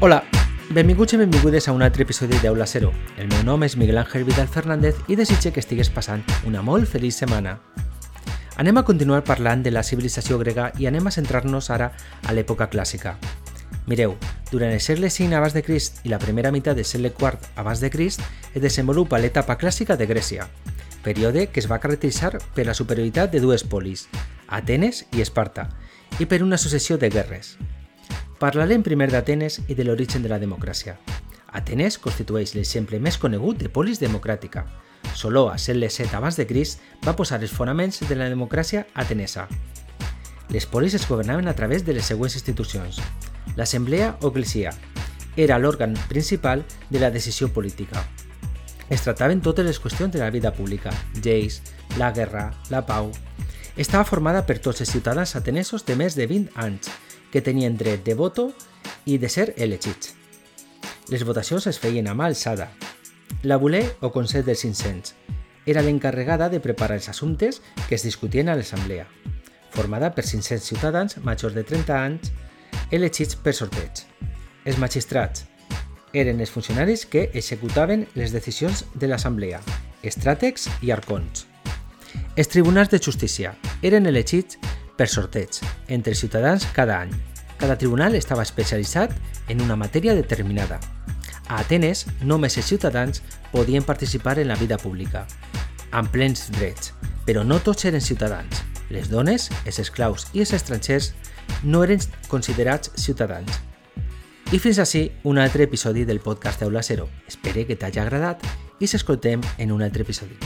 Hola, benvinguts i benvingudes a un altre episodi d'Aula Zero. El meu nom és Miguel Ángel Vidal Fernández i desitge que estigues passant una molt feliç setmana. Anem a continuar parlant de la civilització grega i anem a centrar-nos ara a l'època clàssica. Mireu, durant el segle V abans de Crist i la primera meitat del segle IV abans de Crist es desenvolupa l'etapa clàssica de Grècia, període que es va caracteritzar per la superioritat de dues polis, Atenes i Esparta, i per una successió de guerres. Parlarem primer d'Atenes i de l'origen de la democràcia. Atenes constitueix l'exemple més conegut de polis democràtica. Soló, a segle VII abans de Crist, va posar els fonaments de la democràcia atenesa. Les polis es governaven a través de les següents institucions. L'assemblea o eclesia era l'òrgan principal de la decisió política. Es tractaven totes les qüestions de la vida pública, lleis, la guerra, la pau. Estava formada per tots els ciutadans atenesos de més de 20 anys que tenien dret de voto i de ser elegits. Les votacions es feien a mà alçada. La voler o Consell dels 500 era l'encarregada de preparar els assumptes que es discutien a l'assemblea, formada per 500 ciutadans majors de 30 anys elegits per sorteig. Els magistrats eren els funcionaris que executaven les decisions de l'assemblea, estràtegs i arcons. Els tribunals de justícia eren elegits per sorteig entre ciutadans cada any. Cada tribunal estava especialitzat en una matèria determinada. A Atenes, només els ciutadans podien participar en la vida pública, amb plens drets, però no tots eren ciutadans. Les dones, els esclaus i els estrangers no eren considerats ciutadans. I fins així un altre episodi del podcast Aula Zero. Espero que t'hagi agradat i s'escoltem en un altre episodi.